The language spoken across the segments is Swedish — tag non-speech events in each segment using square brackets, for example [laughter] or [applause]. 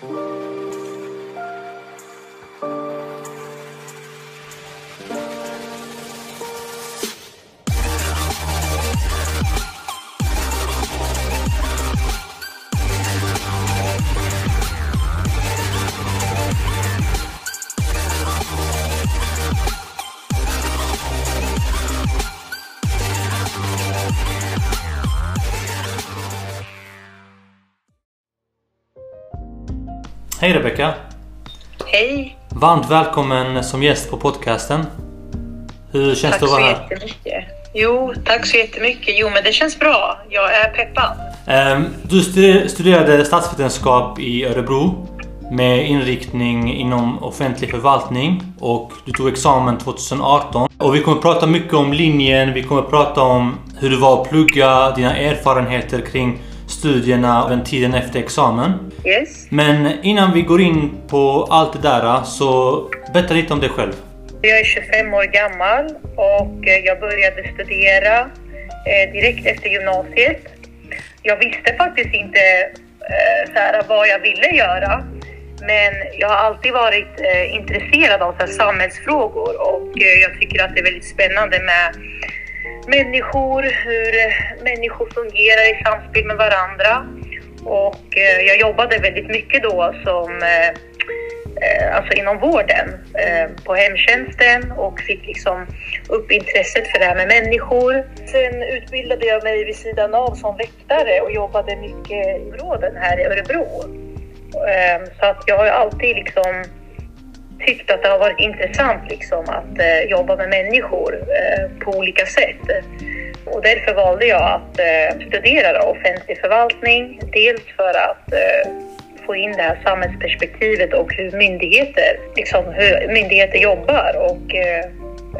Hej Rebecka! Hej! Varmt välkommen som gäst på podcasten. Hur känns Tack det att så vara här? jättemycket. Jo, tack så jättemycket. Jo, men det känns bra. Jag är peppad. Ehm, Du stu- studerade statsvetenskap i Örebro med inriktning inom offentlig förvaltning och du tog examen 2018. Och vi kommer prata mycket om linjen, vi kommer prata om hur det var att plugga, dina erfarenheter kring studierna och den tiden efter examen. Yes. Men innan vi går in på allt det där så berätta lite om dig själv. Jag är 25 år gammal och eh, jag började studera eh, direkt efter gymnasiet. Jag visste faktiskt inte eh, så här, vad jag ville göra. Men jag har alltid varit eh, intresserad av så här, samhällsfrågor och eh, jag tycker att det är väldigt spännande med människor, hur människor fungerar i samspel med varandra. Och eh, jag jobbade väldigt mycket då som eh, eh, alltså inom vården eh, på hemtjänsten och fick liksom upp intresset för det här med människor. Sen utbildade jag mig vid sidan av som väktare och jobbade mycket i områden här i Örebro. Eh, så att jag har ju alltid liksom tyckt att det har varit intressant liksom att eh, jobba med människor eh, på olika sätt. Och därför valde jag att eh, studera då, offentlig förvaltning. Dels för att eh, få in det här samhällsperspektivet och hur myndigheter, liksom, hur myndigheter jobbar. Och, eh,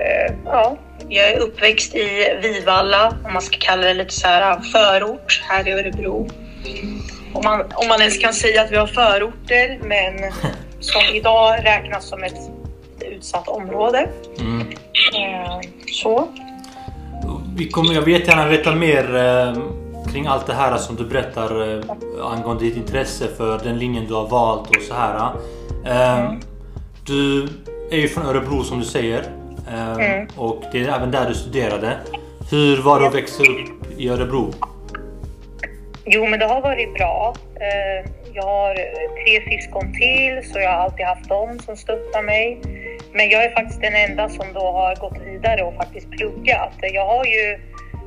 eh, ja. Jag är uppväxt i Vivalla, om man ska kalla det lite så här förort här i Örebro. Om man, om man ens kan säga att vi har förorter, men [laughs] som idag räknas som ett utsatt område. Mm. Eh, så. Vi kommer, jag vet gärna veta mer eh, kring allt det här som du berättar eh, angående ditt intresse för den linjen du har valt och så här. Eh, Du är ju från Örebro som du säger. Eh, Mm. Och det är även där du studerade. Hur var det att växa upp i Örebro? Jo, men det har varit bra. Eh, Jag har tre syskon till, så jag har alltid haft dem som stöttar mig. Men jag är faktiskt den enda som då har gått vidare och faktiskt pluggat. Jag har ju,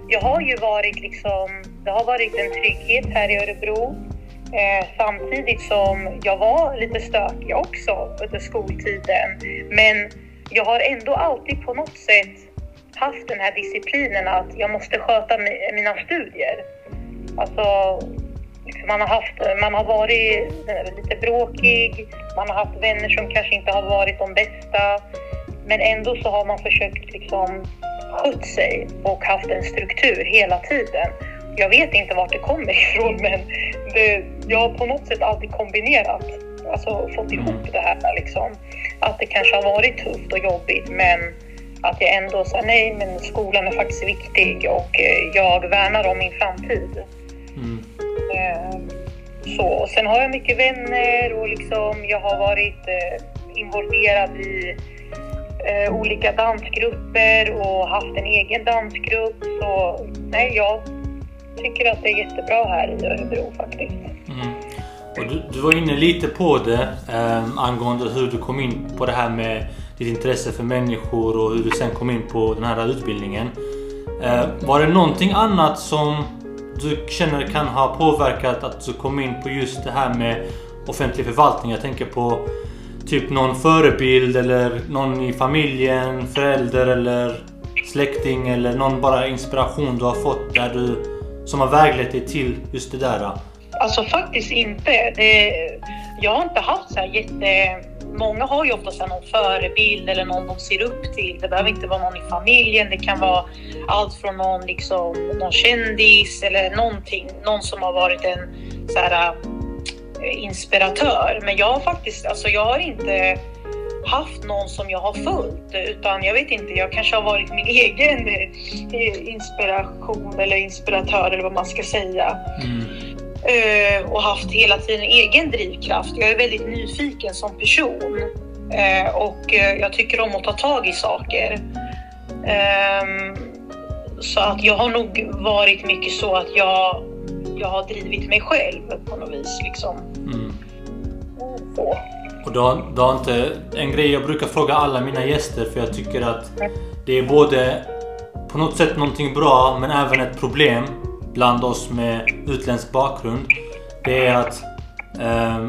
jag har ju varit liksom, det har varit en trygghet här i Örebro. Eh, samtidigt som jag var lite stökig också under skoltiden. Men jag har ändå alltid på något sätt haft den här disciplinen att jag måste sköta mi- mina studier. Alltså, man, har haft, man har varit eh, lite bråkig, man har haft vänner som kanske inte har varit de bästa. Men ändå så har man försökt liksom skött sig och haft en struktur hela tiden. Jag vet inte vart det kommer [laughs] ifrån men det, jag har på något sätt alltid kombinerat, alltså fått ihop det här liksom. Att det kanske har varit tufft och jobbigt men att jag ändå sa nej men skolan är faktiskt viktig och eh, jag värnar om min framtid. Eh, så, och sen har jag mycket vänner och liksom jag har varit eh, involverad i eh, olika dansgrupper och haft en egen dansgrupp. Så nej, jag tycker att det är jättebra här i Örebro faktiskt. Mm. Och du, du var inne lite på det eh, angående hur du kom in på det här med ditt intresse för människor och hur du sen kom in på den här utbildningen. Eh, var det någonting annat som du känner kan ha påverkat att du kom in på just det här med offentlig förvaltning? Jag tänker på typ någon förebild eller någon i familjen, förälder eller släkting eller någon bara inspiration du har fått där du som har väglett dig till just det där. Alltså faktiskt inte. Det, jag har inte haft så här jätte... Många har ju oftast någon förebild eller någon de ser upp till. Det behöver inte vara någon i familjen. Det kan vara allt från någon, liksom, någon kändis eller någonting. Någon som har varit en så här, eh, inspiratör. Men jag har faktiskt, alltså jag har inte haft någon som jag har följt utan jag vet inte, jag kanske har varit min [laughs] egen eh, inspiration eller inspiratör eller vad man ska säga. Mm. Eh, och haft hela tiden egen drivkraft. Jag är väldigt nyfiken som person eh, och eh, jag tycker om att ta tag i saker. Ehm, så att jag har nog varit mycket så att jag, jag har drivit mig själv på något vis. Liksom. Mm. Så. Och du har inte, en grej jag brukar fråga alla mina gäster för jag tycker att det är både på något sätt någonting bra men även ett problem bland oss med utländsk bakgrund. Det är att eh,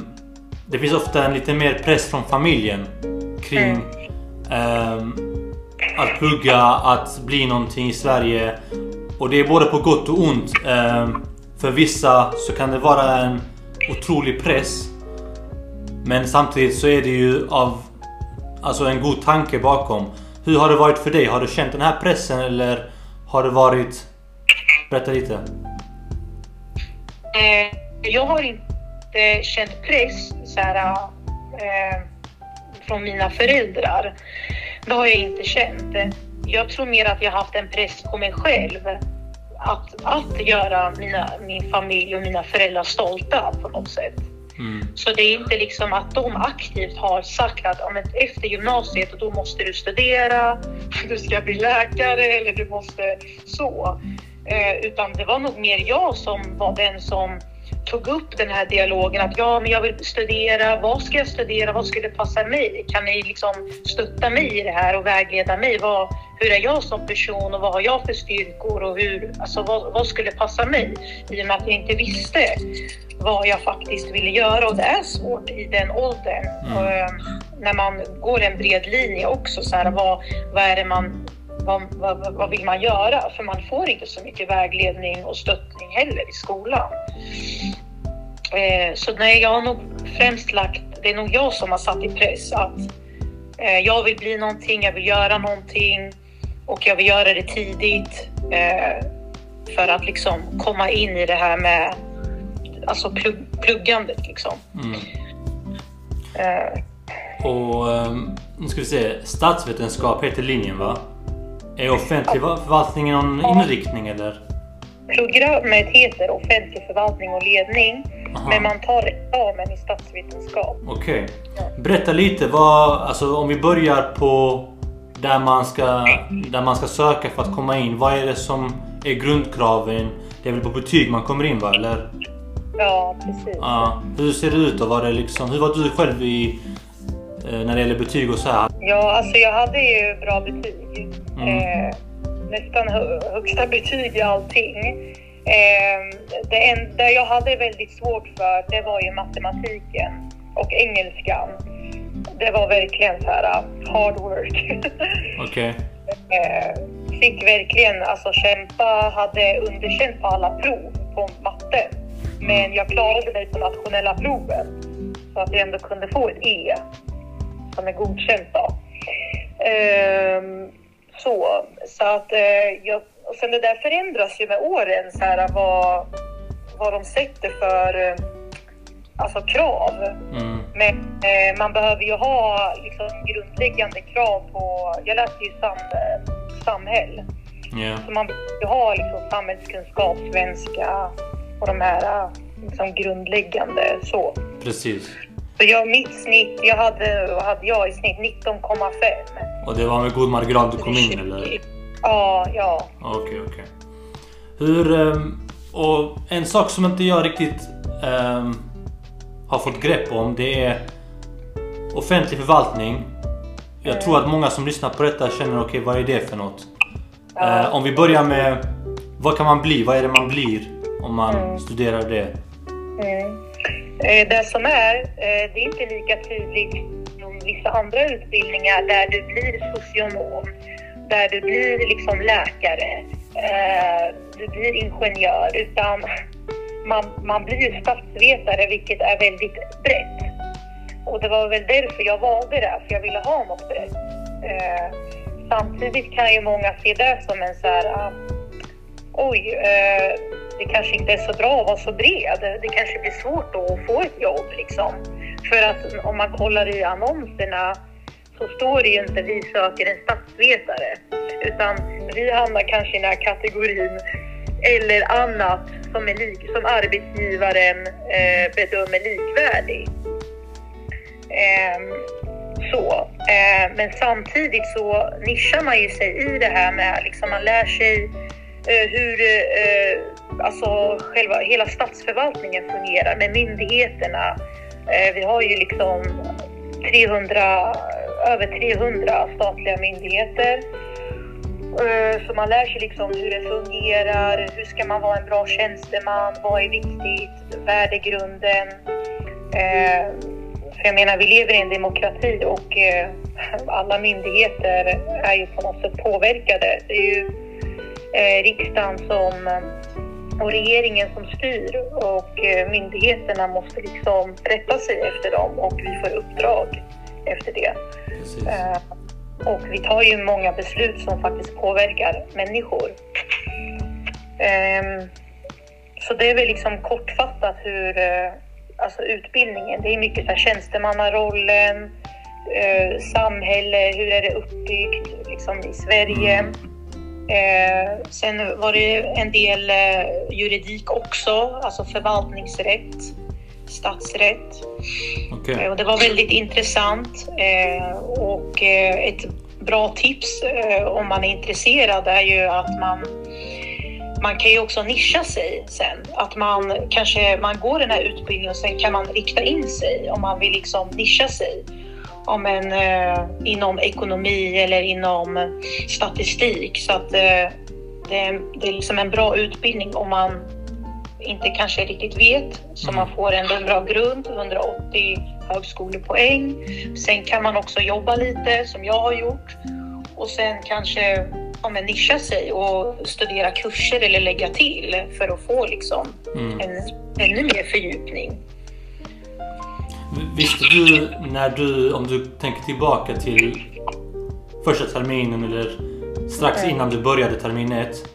det finns ofta en lite mer press från familjen kring eh, att plugga, att bli någonting i Sverige. Och det är både på gott och ont. Eh, för vissa så kan det vara en otrolig press. Men samtidigt så är det ju av alltså en god tanke bakom. Hur har det varit för dig? Har du känt den här pressen eller har det varit... Berätta lite. Eh, jag har inte känt press så här, eh, från mina föräldrar. Det har jag inte känt. Jag tror mer att jag har haft en press på mig själv. Att, att göra mina, min familj och mina föräldrar stolta på något sätt. Mm. Så det är inte liksom att de aktivt har sagt att om efter gymnasiet då måste du studera, [laughs] du ska bli läkare eller du måste så. Eh, utan det var nog mer jag som var den som tog upp den här dialogen att ja, men jag vill studera. Vad ska jag studera? Vad skulle passa mig? Kan ni liksom stötta mig i det här och vägleda mig? Vad, hur är jag som person och vad har jag för styrkor och hur, alltså vad, vad skulle passa mig? I och med att jag inte visste vad jag faktiskt ville göra och det är svårt i den åldern. Mm. Och, ehm, när man går en bred linje också, så här, vad, vad är det man vad, vad, vad, vill man göra? För man får inte så mycket vägledning och stöttning heller i skolan. Eh, så nej, jag har nog främst lagt, det är nog jag som har satt i press att eh, jag vill bli någonting, jag vill göra någonting och jag vill göra det tidigt eh, för att liksom komma in i det här med alltså plugg, pluggandet liksom. Mm. Och ehm, nu ska vi se, statsvetenskap heter linjen va? Är offentlig förvaltning någon inriktning eller? Programmet heter offentlig förvaltning och ledning. Aha. Men man tar examen i statsvetenskap. Okej. Okay. Berätta lite vad, alltså om vi börjar på där man, ska, där man ska söka för att komma in. Vad är det som är grundkraven? Det är väl på betyg man kommer in va, eller? Ja, precis. Ja. Hur ser det ut då? Var det liksom, hur var du själv i, eh, när det gäller betyg och så här? Ja, alltså jag hade ju bra betyg. Mm. Eh, nästan högsta betyg i allting. Eh, det enda jag hade väldigt svårt för det var ju matematiken och engelskan. Det var verkligen så här uh, hard work. [laughs] Okej. Okay. Eh, fick verkligen alltså kämpa, hade underkänt på alla prov på matte. Men mm. jag klarade mig på nationella proven så att jag ändå kunde få ett E som är godkänt då. Um, så, så att uh, jag, och sen det där förändras ju med åren så här vad, vad de sätter för uh, alltså krav. Mm. Men uh, man behöver ju ha liksom grundläggande krav på, jag läste ju sam, samhäll. Yeah. Så man behöver ju ha liksom samhällskunskap, svenska och de här liksom grundläggande så. Precis. Så jag, mitt snitt, jag hade, hade jag i snitt? 19,5. Och det var med god marginal du kom in eller? Ja, ja. Okej, okay, okej. Okay. Hur... Ehm, och en sak som inte jag riktigt um, har fått grepp om det är offentlig förvaltning. Jag tror att många som lyssnar på detta känner okej, okay, vad är det för något? Ja. Uh, om vi börjar med vad kan man bli? Vad är det man blir om man mm. studerar det? Mm. Eh, det som är, eh, det är inte lika tydligt vissa andra utbildningar där du blir socionom, där du blir liksom läkare, eh, du blir ingenjör, utan man, man blir ju statsvetare, vilket är väldigt brett. Och det var väl därför jag valde det, för jag ville ha något brett. Eh, samtidigt kan ju många se det som en så här, ah, oj, eh, det kanske inte är så bra att vara så bred. Det kanske blir svårt då att få ett jobb liksom. För att om man kollar i annonserna så står det ju inte vi söker en statsvetare. Utan vi hamnar kanske i den här kategorin eller annat som, är lik, som arbetsgivaren eh, bedömer likvärdig. Eh, så. Eh, men samtidigt så nischar man ju sig i det här med, liksom man lär sig eh, hur eh, alltså själva, hela statsförvaltningen fungerar med myndigheterna. Eh, vi har ju liksom 300, över 300 statliga myndigheter. Eh, så man lär sig liksom hur det fungerar, hur ska man vara en bra tjänsteman, vad är viktigt, värdegrunden. Eh, för jag menar, vi lever i en demokrati och alla myndigheter är ju på något sätt påverkade. Det är ju riksdagen som och regeringen som styr och eh, myndigheterna måste liksom rätta sig efter dem och vi får uppdrag efter det. Precis. Eh, och vi tar ju många beslut som faktiskt påverkar människor. Ehm, så det är väl liksom kortfattat hur eh, alltså utbildningen, det är mycket så här tjänstemannarollen, samhälle, hur är det uppbyggt liksom i Sverige. Eh, sen var det en del eh, juridik också, alltså förvaltningsrätt, statsrätt. Okay. Eh, och det var väldigt intressant eh, och eh, ett bra tips eh, om man är intresserad är ju att man man kan ju också nischa sig sen. Att man kanske man går den här utbildningen och sen kan man rikta in sig om man vill liksom nischa sig om en, eh, inom ekonomi eller inom statistik. Så att eh, det, det är liksom en bra utbildning om man inte kanske riktigt vet. Så mm. man får ändå en bra grund, 180 högskolepoäng. Sen kan man också jobba lite som jag har gjort och sen kanske ja, men nischa sig och studera kurser eller lägga till för att få liksom mm. en ännu mer fördjupning. Visste du när du, om du tänker tillbaka till första terminen eller strax innan du började termin 1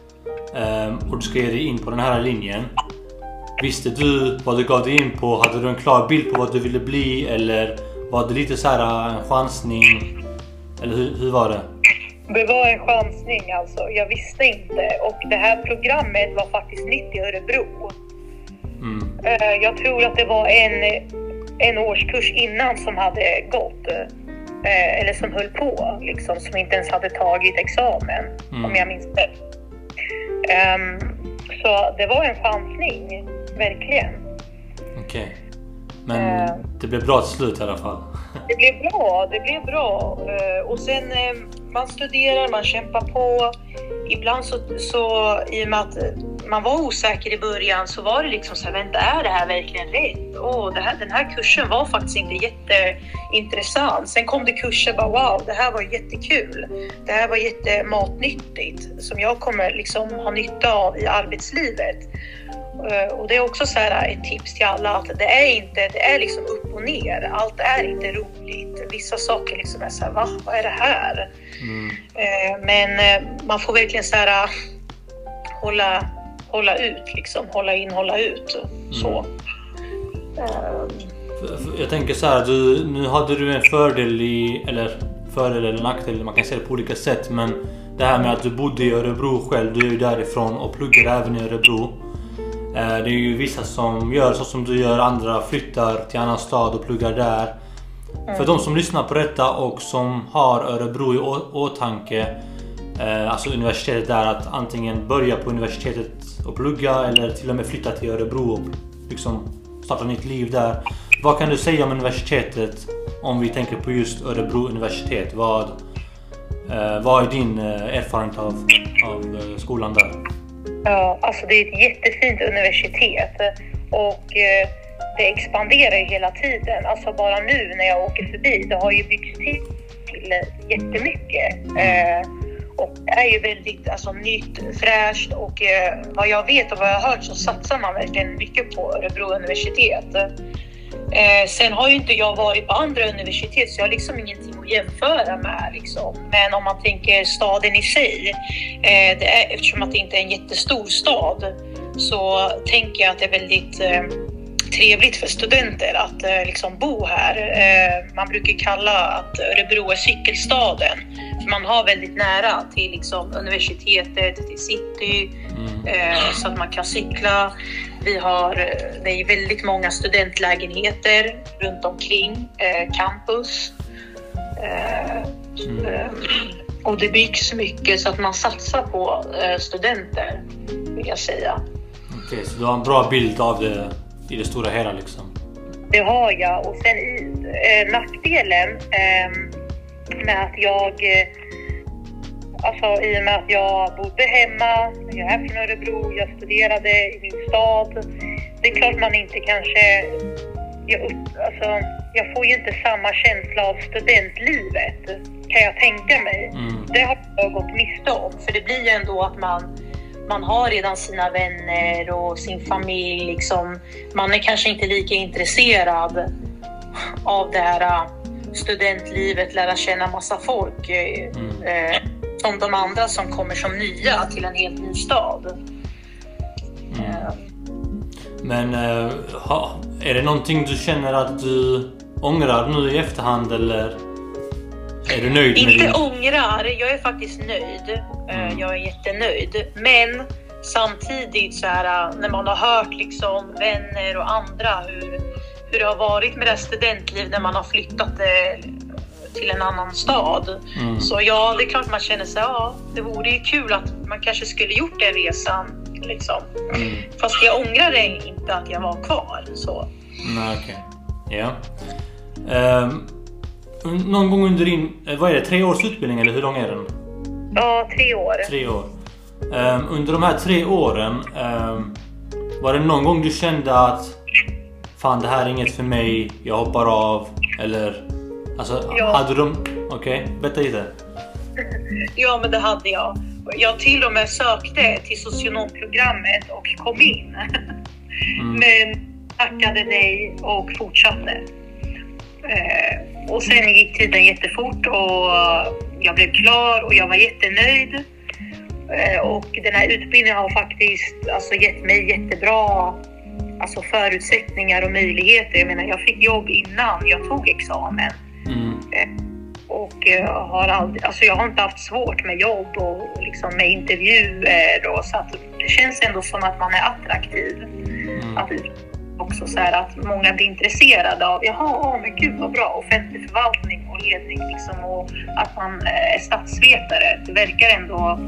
ehm, och du ska ge dig in på den här linjen. Visste du vad du gav dig in på? Hade du en klar bild på vad du ville bli eller var det lite så här en chansning? Eller hur, hur var det? Det var en chansning alltså. Jag visste inte och det här programmet var faktiskt nytt i Örebro. Mm. Eh, jag tror att det var en en årskurs innan som hade gått eh, eller som höll på, liksom, som inte ens hade tagit examen mm. om jag minns rätt. Um, så det var en chansning, verkligen. Okej. Okay. Men uh, det blev bra till slut i alla fall? det blev bra, det blev bra. Uh, och sen uh, man studerar, man kämpar på. Ibland så, så i och med att man var osäker i början så var det liksom så här, vänta är det här verkligen rätt? Oh, det här, den här kursen var faktiskt inte jätteintressant. Sen kom det kurser bara wow, det här var jättekul. Det här var jättematnyttigt som jag kommer liksom ha nytta av i arbetslivet. Eh, och det är också så här ett tips till alla att det är inte, det är liksom upp och ner. Allt är inte roligt. Vissa saker liksom är så här, va? Vad är det här? Mm. Eh, men eh, man får verkligen så här hålla hålla ut, liksom. hålla in, hålla ut. Så. Mm. Jag tänker så här, du, nu hade du en fördel i, eller fördel eller nackdel, man kan se det på olika sätt. Men det här med att du bodde i Örebro själv, du är ju därifrån och pluggar även i Örebro. Eh, det är ju vissa som gör så som du gör, andra flyttar till annan stad och pluggar där. Mm. För de som lyssnar på detta och som har Örebro i åtanke, eh, alltså universitetet där, att antingen börja på universitetet och plugga eller till och med flytta till Örebro och liksom starta nytt liv där. Vad kan du säga om universitetet om vi tänker på just Örebro universitet? Vad, eh, vad är din erfarenhet av, av skolan där? Ja, alltså det är ett jättefint universitet och eh, det expanderar ju hela tiden. Alltså bara nu när jag åker förbi, det har ju byggts till, till jättemycket. Eh, och det är ju väldigt alltså, nytt, fräscht och eh, vad jag vet och vad jag har hört så satsar man verkligen mycket på Örebro universitet. Eh, sen har ju inte jag varit på andra universitet så jag har liksom ingenting att jämföra med. Liksom. Men om man tänker staden i sig, eh, det är, eftersom att det inte är en jättestor stad så tänker jag att det är väldigt eh, trevligt för studenter att eh, liksom bo här. Eh, man brukar kalla att Örebro är cykelstaden. För man har väldigt nära till liksom, universitetet, till city, mm. eh, så att man kan cykla. Vi har eh, det är väldigt många studentlägenheter runt omkring eh, campus. Eh, mm. och det byggs mycket så att man satsar på studenter, vill jag säga. Okej, så du har en bra bild av det i det stora hela liksom? Det har jag och sen eh, nackdelen eh, med att jag eh, Alltså i och med att jag bodde hemma, jag är från Örebro, jag studerade i min stad. Det är klart man inte kanske... Jag, alltså, jag får ju inte samma känsla av studentlivet, kan jag tänka mig. Mm. Det har jag gått miste om, för det blir ju ändå att man man har redan sina vänner och sin familj. Liksom. Man är kanske inte lika intresserad av det här studentlivet, lära känna massa folk äh, mm. eh, som de andra som kommer som nya till en helt ny stad. Mm. Eh. Men eh, ha, är det någonting du känner att du ångrar nu i efterhand eller är du nöjd med Inte ångrar, jag är faktiskt nöjd. Eh, mm. Jag är jättenöjd. Men samtidigt så här, när man har hört liksom vänner och andra hur, hur det har varit med det studentliv när man har flyttat eh, till en annan stad. Mm. Så ja, det är klart man känner sig, ja, det vore ju kul att man kanske skulle gjort den resan. Liksom. Mm. Fast jag ångrar inte att jag var kvar. Så. Okej. Okay. Ja. Um, någon gång under din, eh, vad är det, tre års utbildning eller hur lång är den? Ja, tre år. Tre år. Um, under de här tre åren, um, var det någon gång du kände att Fan det här är inget för mig, jag hoppar av. Eller? Alltså, ja. hade de... Okej, okay, berätta lite. [laughs] ja, men det hade jag. Jag till och med sökte till socionomprogrammet och kom in. mm. [laughs] Men tackade nej och fortsatte. Eh, och sen gick tiden jättefort och jag blev klar och jag var jättenöjd. Eh, och den här utbildningen har faktiskt alltså, gett mig jättebra alltså, förutsättningar och möjligheter. Jag menar, jag fick jobb innan jag tog examen. Mm. Eh, och har, aldrig, alltså, jag har inte haft svårt med jobb och liksom, med intervjuer. Och, så det känns ändå som att man är attraktiv. Mm. Att, också så att många blir intresserade av, jaha, oh, men gud vad bra, offentlig förvaltning och ledning liksom, och att man eh, är statsvetare. Det verkar ändå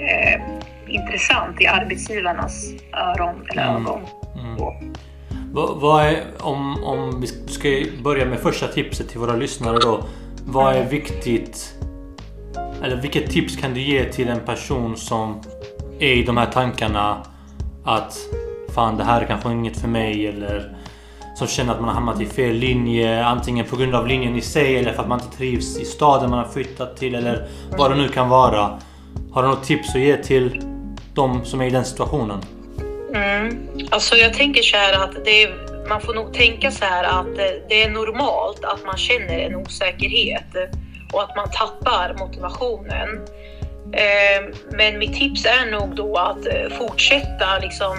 eh, intressant i arbetsgivarnas öron eller mm. ögon. Mm. Vad, vad är, om, om vi ska börja med första tipset till våra lyssnare då. Vad är viktigt? Eller vilket tips kan du ge till en person som är i de här tankarna att fan det här är kanske inget för mig eller som känner att man har hamnat i fel linje. Antingen på grund av linjen i sig eller för att man inte trivs i staden man har flyttat till eller vad det nu kan vara. Har du något tips att ge till de som är i den situationen? Mm. Alltså jag tänker så här att det är, man får nog tänka så här att eh, det är normalt att man känner en osäkerhet och att man tappar motivationen. Ehm, men mitt tips är nog då att eh, fortsätta liksom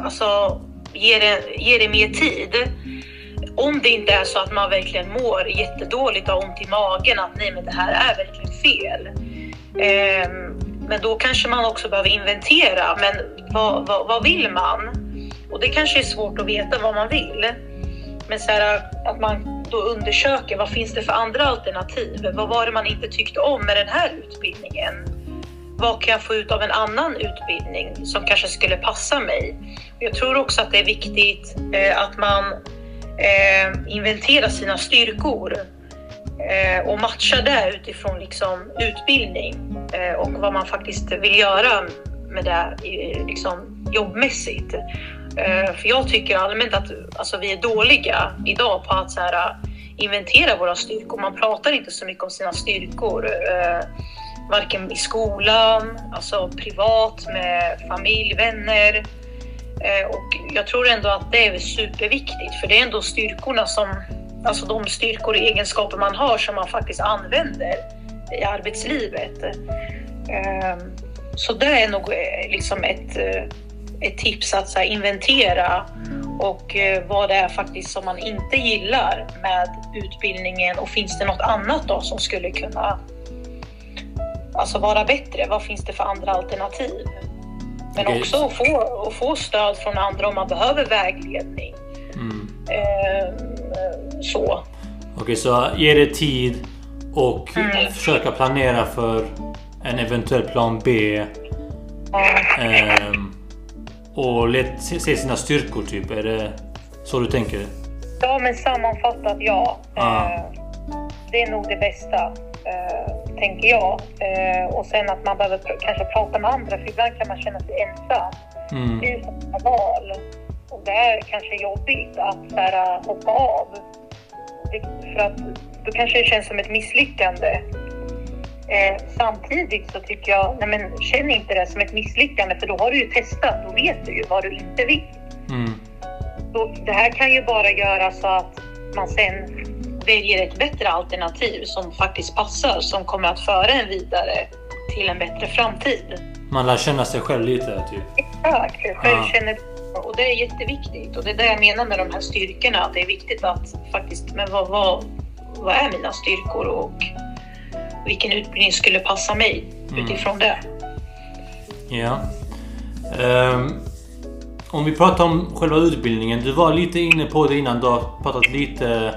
alltså, ge det, ge det mer tid. Om det inte är så att man verkligen mår jättedåligt och har ont i magen, att nej men det här är verkligen fel. Ehm, men då kanske man också behöver inventera, men vad, vad, vad, vill man? Och det kanske är svårt att veta vad man vill. Men så här, att man då undersöker vad finns det för andra alternativ? Vad var det man inte tyckte om med den här utbildningen? Vad kan jag få ut av en annan utbildning som kanske skulle passa mig? Jag tror också att det är viktigt eh, att man eh, inventerar sina styrkor eh, och matcha det utifrån liksom, utbildning eh, och vad man faktiskt vill göra med det liksom, jobbmässigt. Eh, för jag tycker allmänt att alltså, vi är dåliga idag på att så här, eh, inventera våra styrkor. Man pratar inte så mycket om sina styrkor eh, varken i skolan, alltså privat med familj, vänner. Eh, och jag tror ändå att det är superviktigt för det är ändå styrkorna som, alltså de styrkor och egenskaper man har som man faktiskt använder i arbetslivet. Eh, så det är nog eh, liksom ett, ett tips att så inventera och eh, vad det är faktiskt som man inte gillar med utbildningen och finns det något annat då som skulle kunna alltså vara bättre? Vad finns det för andra alternativ? Men Okej. också att få, att få stöd från andra om man behöver vägledning. Mm. Eh, så. Okej, så ge det tid och Mm. försöka planera för en eventuell plan B. Ehm, och let, se, se sina styrkor typ. Är det så du tänker? Ja, men sammanfattat ja. Ah. Eh, det är nog det bästa, eh, tänker jag. Och sen att man behöver kanske prata med andra, för ibland kan man känna sig ensam Mm. i sådana val. Och det är kanske jobbigt att så här, hoppa av. Det, för att då kanske det känns som ett misslyckande. Eh, samtidigt så tycker jag, nej men känn inte det som ett misslyckande för då har du ju testat, då vet du ju vad du inte vill. Mm. Så det här kan ju bara göra så att man sen väljer ett bättre alternativ som faktiskt passar, som kommer att föra en vidare till en bättre framtid. Man lär känna sig själv lite typ. Exakt, självkännedom. Och det är jätteviktigt. Och det är det jag menar med de här styrkorna. Att det är viktigt att faktiskt, men vad, vad, vad är mina styrkor och vilken utbildning skulle passa mig Mm. utifrån det? Ja. Ehm, om vi pratar om själva utbildningen. Du var lite inne på det innan. Du har pratat lite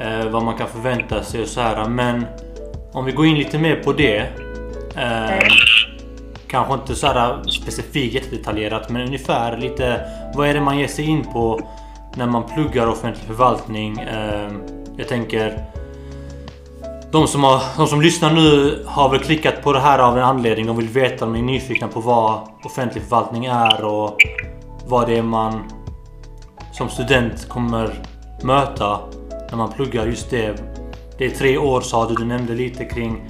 eh, vad man kan förvänta sig och så här. Men om vi går in lite mer på det. ehm, kanske inte så här specifikt jättedetaljerat men ungefär lite vad är det man ger sig in på när man pluggar offentlig förvaltning. Ehm, jag tänker de som, har, de som lyssnar nu har väl klickat på det här av en anledning. De vill veta, de är nyfikna på vad offentlig förvaltning är och vad det är man som student kommer möta när man pluggar just det. Det är tre år sa du, du nämnde lite kring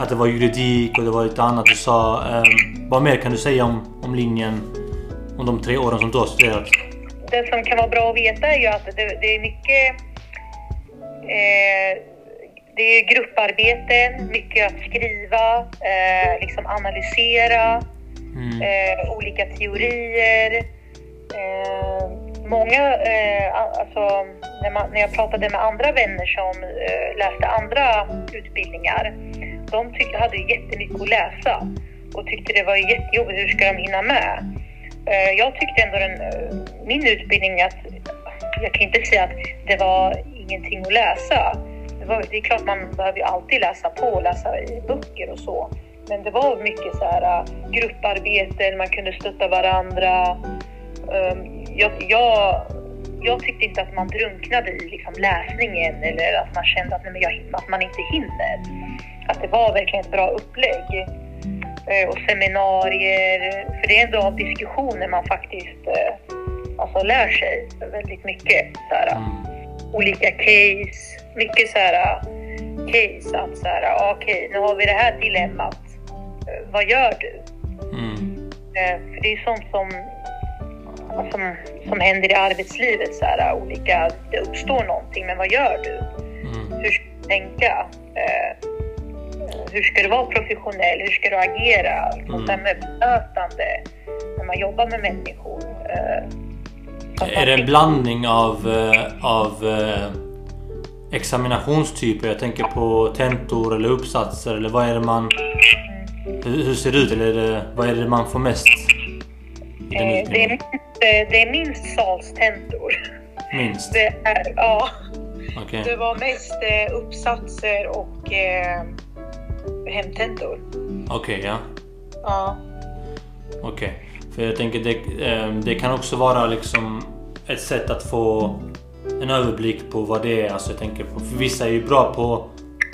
att det var juridik och det var lite annat du sa. Um, vad mer kan du säga om, om linjen, om de tre åren som du har studerat? Det som kan vara bra att veta är ju att det, det är mycket eh, det är grupparbeten, mycket att skriva, eh, liksom analysera, Mm. eh, olika teorier. Eh, många, eh, alltså när, man, när jag pratade med andra vänner som eh, läste andra utbildningar, de tyck, hade jättemycket att läsa och tyckte det var jättejobbigt, hur ska de hinna med? Eh, jag tyckte ändå den, eh, min utbildning att jag kan inte säga att det var ingenting att läsa. Det, var, det är klart man behöver ju alltid läsa på och läsa i böcker och så. Men det var mycket så här eh, grupparbeten, man kunde stötta varandra. Ehm, jag, jag, jag tyckte inte att man drunknade i liksom läsningen eller att man kände att, nej, men jag, att man inte hinner. Att det var verkligen ett bra upplägg. Eh, Och seminarier, för det är ändå av diskussioner man faktiskt eh, alltså lär sig väldigt mycket. Så här, Mm. olika case, mycket så här case att så här, ah, okej, nu har vi det här dilemmat. Eh, vad gör du? Mm. För det är sånt som, som, som händer i arbetslivet, så här, olika, det uppstår någonting, men vad gör du? Mm. Hur ska du tänka? Eh, hur ska du vara professionell? Hur ska du agera? Mm. Där med bemötande när man jobbar med människor. Eh, Är det en blandning av, eh, av eh, examinationstyper? Jag tänker på tentor eller uppsatser eller vad är det man... Hur, hur ser det ut? Eller är det, vad är det man får mest? I den det, är minst, det är minst salstentor. Minst? Det, är, ja, Okej. det var mest uppsatser och eh, hemtentor. Okej, ja. Ja. Okej. För jag tänker det, eh, det kan också vara liksom ett sätt att få en överblick på vad det är. Alltså jag tänker på, för vissa är ju bra på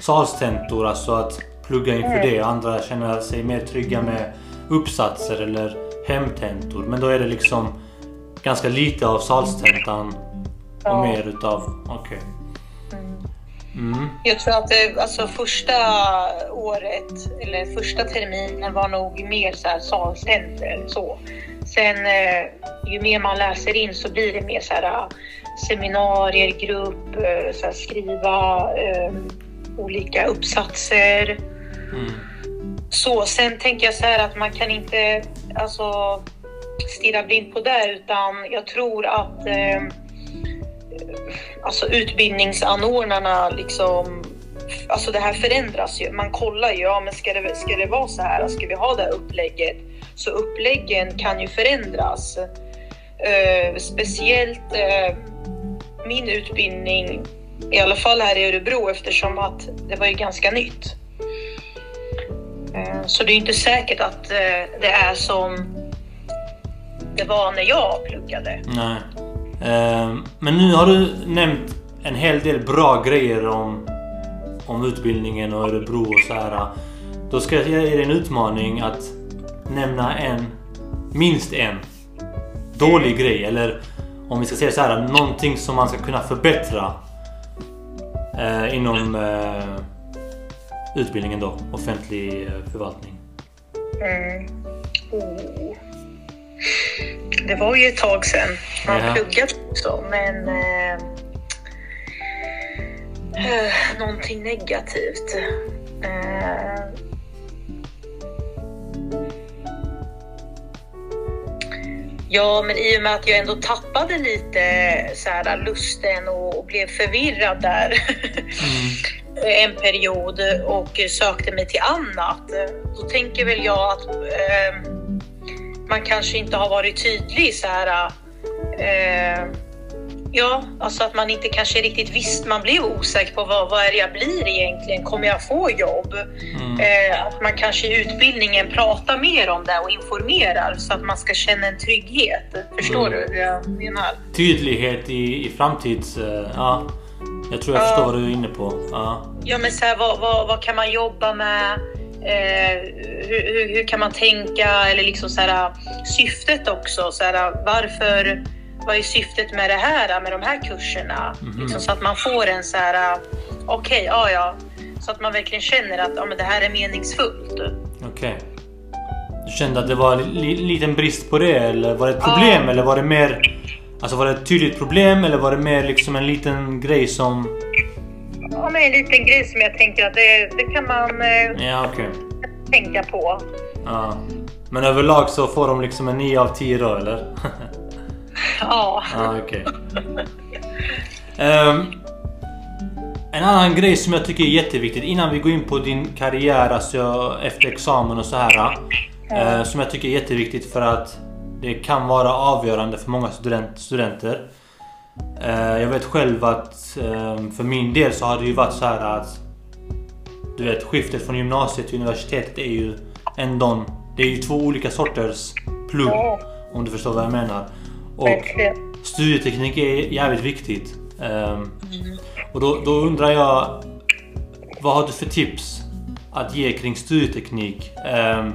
salstentor, alltså att plugga inför det. Andra känner sig mer trygga med uppsatser eller hemtentor. Men då är det liksom ganska lite av salstentan och Ja. mer utav... Okej. Mm. Jag tror att det, alltså första året, eller första terminen var nog mer så här salcenter. Så. Sen eh, ju mer man läser in så blir det mer så här eh, seminarier, grupp, eh, så här, skriva eh, olika uppsatser. Mm. Så sen tänker jag så här att man kan inte, alltså stirra blind på det utan jag tror att eh, alltså utbildningsanordnarna liksom Alltså det här förändras ju. Man kollar ju, ja men ska det, ska det vara så här? Ska vi ha det här upplägget? Så uppläggen kan ju förändras. Eh, speciellt eh, min utbildning, i alla fall här i Örebro eftersom att det var ju ganska nytt. Eh, så det är inte säkert att eh, det är som det var när jag pluggade. Nej. Eh, men nu har du nämnt en hel del bra grejer om, om utbildningen och Örebro och så här. Då ska jag ge dig en utmaning att nämna en, minst en, dålig grej. Eller om vi ska säga så här, någonting som man ska kunna förbättra eh, inom eh, utbildningen då, offentlig eh, förvaltning. Mm. Det var ju ett tag sedan man Ja. pluggade också, men eh, eh, någonting negativt. Eh, ja, men i och med att jag ändå tappade lite så här, lusten och, och blev förvirrad där [laughs] en period och sökte mig till annat. Då tänker väl jag att eh, man kanske inte har varit tydlig så här. Eh, ja, alltså att man inte kanske riktigt visste. Man blev osäker på vad, vad är det jag blir egentligen? Kommer jag få jobb? Mm. Eh, att man kanske i utbildningen pratar mer om det och informerar så att man ska känna en trygghet. Förstår Mm. du hur jag menar? Tydlighet i, i framtids... eh, ja. Jag tror jag Ja. förstår vad du är inne på. Ja. Ja, men så här, vad, vad, vad kan man jobba med? Eh, hur, hur, hur kan man tänka? Eller liksom så här, syftet också. Så här, varför? Vad är syftet med det här? Med de här kurserna? Mhm. Liksom, så att man får en så här, okej, ja, ja. Så att man verkligen känner att ja, men det här är meningsfullt. Okej. Du kände att det var en li, liten brist på det eller var det ett problem Ja. eller var det mer... Alltså var det ett tydligt problem eller var det mer liksom en liten grej som... Ja, men en liten grej som jag tänker att det, det kan man eh, Ja okej. tänka på. Ja. Men överlag så får de liksom en 9 av 10 då eller? [laughs] Ja. Ja okej. Ehm, en annan grej som jag tycker är jätteviktigt innan vi går in på din karriär alltså efter examen och så här. eh, som jag tycker är jätteviktigt för att det kan vara avgörande för många student, studenter. Eh, jag vet själv att eh, för min del så har det ju varit så här att du vet skiftet från gymnasiet till universitetet är ju ändå Det är ju två olika sorters plugg. Ja. Om du förstår vad jag menar. Och studieteknik är jävligt viktigt. Ehm, och då, då undrar jag Vad har du för tips att ge kring studieteknik? Ehm,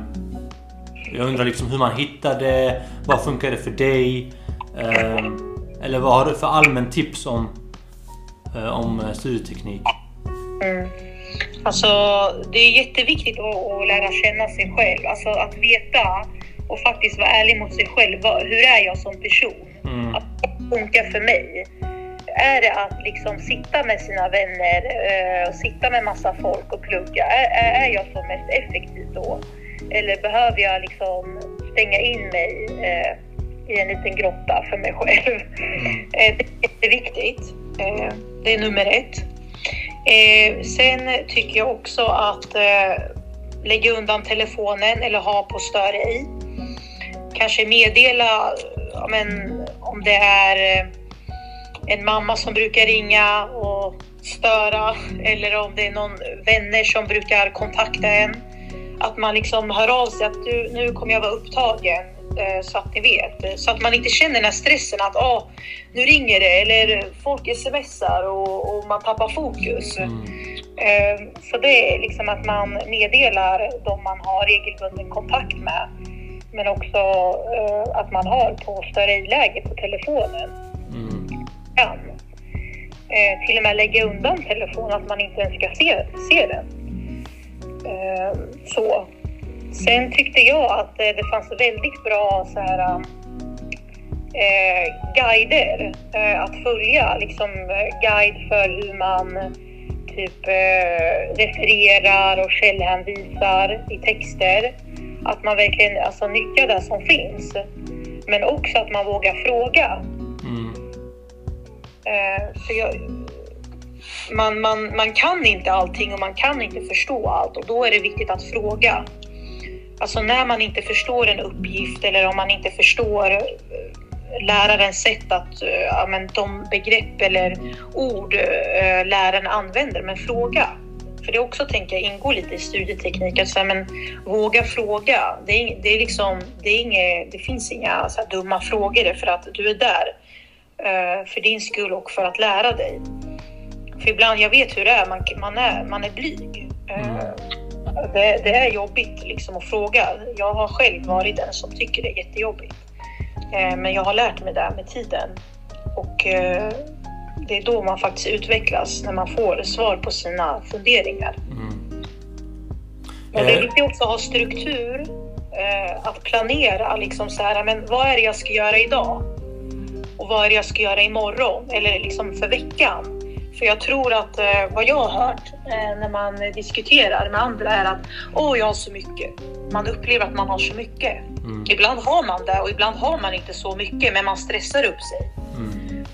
jag undrar liksom hur man hittar det. Vad funkar det för dig? Ehm, eller vad har du för allmän tips om, eh, om eh, studieteknik? Mm. Alltså, det är jätteviktigt att, lära känna sig själv. Alltså att veta och faktiskt vara ärlig mot sig själv. Hur är jag som person? Mm. Att det funkar för mig. Är det att liksom sitta med sina vänner eh, och sitta med massa folk och plugga? Är, är, jag som mest effektiv då? Eller behöver jag liksom stänga in mig i en liten grotta för mig själv? Eh, det är jätteviktigt. Eh, det är nummer ett. Eh, sen tycker jag också att lägga undan telefonen eller ha på stör ej. Kanske meddela men, om det är en mamma som brukar ringa och störa eller om det är någon vänner som brukar kontakta en. Att man liksom hör av sig att du, nu kommer jag vara upptagen så att ni vet. Så att man inte känner den här stressen att ah, nu ringer det eller folk smsar och, och man tappar fokus. Mm. Eh, Så det är liksom att man meddelar de man har regelbunden kontakt med. Men också eh, att man har på läge på telefonen. Mm. Eh, Till och med lägga undan telefonen, att man inte ens ska se, se den. Eh, Så. Sen tyckte jag att eh, det fanns väldigt bra så här, eh, guider eh, att följa. Liksom eh, guide för hur man typ eh, refererar och källhänvisar i texter. Att man verkligen alltså, nyttjar det som finns. Men också att man vågar fråga. Mm. Eh, för jag, man, man, man kan inte allting och man kan inte förstå allt och då är det viktigt att fråga. Alltså när man inte förstår en uppgift eller om man inte förstår eh, lärarens sätt att, eh, ja, men de begrepp eller ord eh, läraren använder, men fråga. För det också tänker jag ingår lite i studieteknik, att säga, men våga fråga. Det, är, det, är liksom, det, är inget, det finns inga så här, dumma frågor för att du är där för din skull och för att lära dig. För ibland, jag vet hur det är, man, man, är, man är blyg. Mm det, det, är jobbigt liksom att fråga. Jag har själv varit den som tycker det är jättejobbigt. Eh, men jag har lärt mig det med tiden. Och eh, det är då man faktiskt utvecklas, när man får svar på sina funderingar. Mm. Men det är Eh. viktigt också att ha struktur, att planera. Liksom så här, men vad är det jag ska göra idag? Och vad är det jag ska göra imorgon? Eller liksom för veckan? För jag tror att eh, vad jag har hört eh, när man diskuterar med andra är att åh, jag har så mycket. Man upplever att man har så mycket. Mm. Ibland har man det och ibland har man inte så mycket, men man stressar upp sig. Mm.